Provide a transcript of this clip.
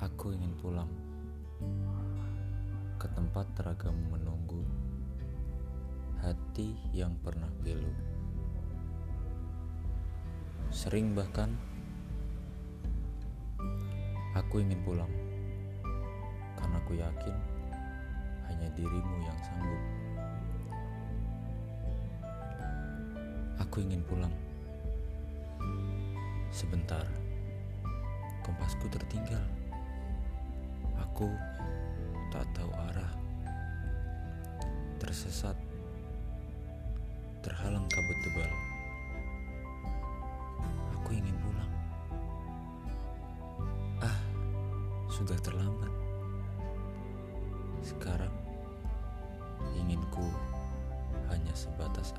Aku ingin pulang ke tempat teragamu menunggu, hati yang pernah pilu. Sering bahkan aku ingin pulang karena aku yakin hanya dirimu yang sanggup. Aku ingin pulang sebentar. Kompasku tertinggal. Aku tak tahu arah. Tersesat. Terhalang kabut tebal. Aku ingin pulang. Ah, sudah terlambat. Sekarang inginku hanya sebatas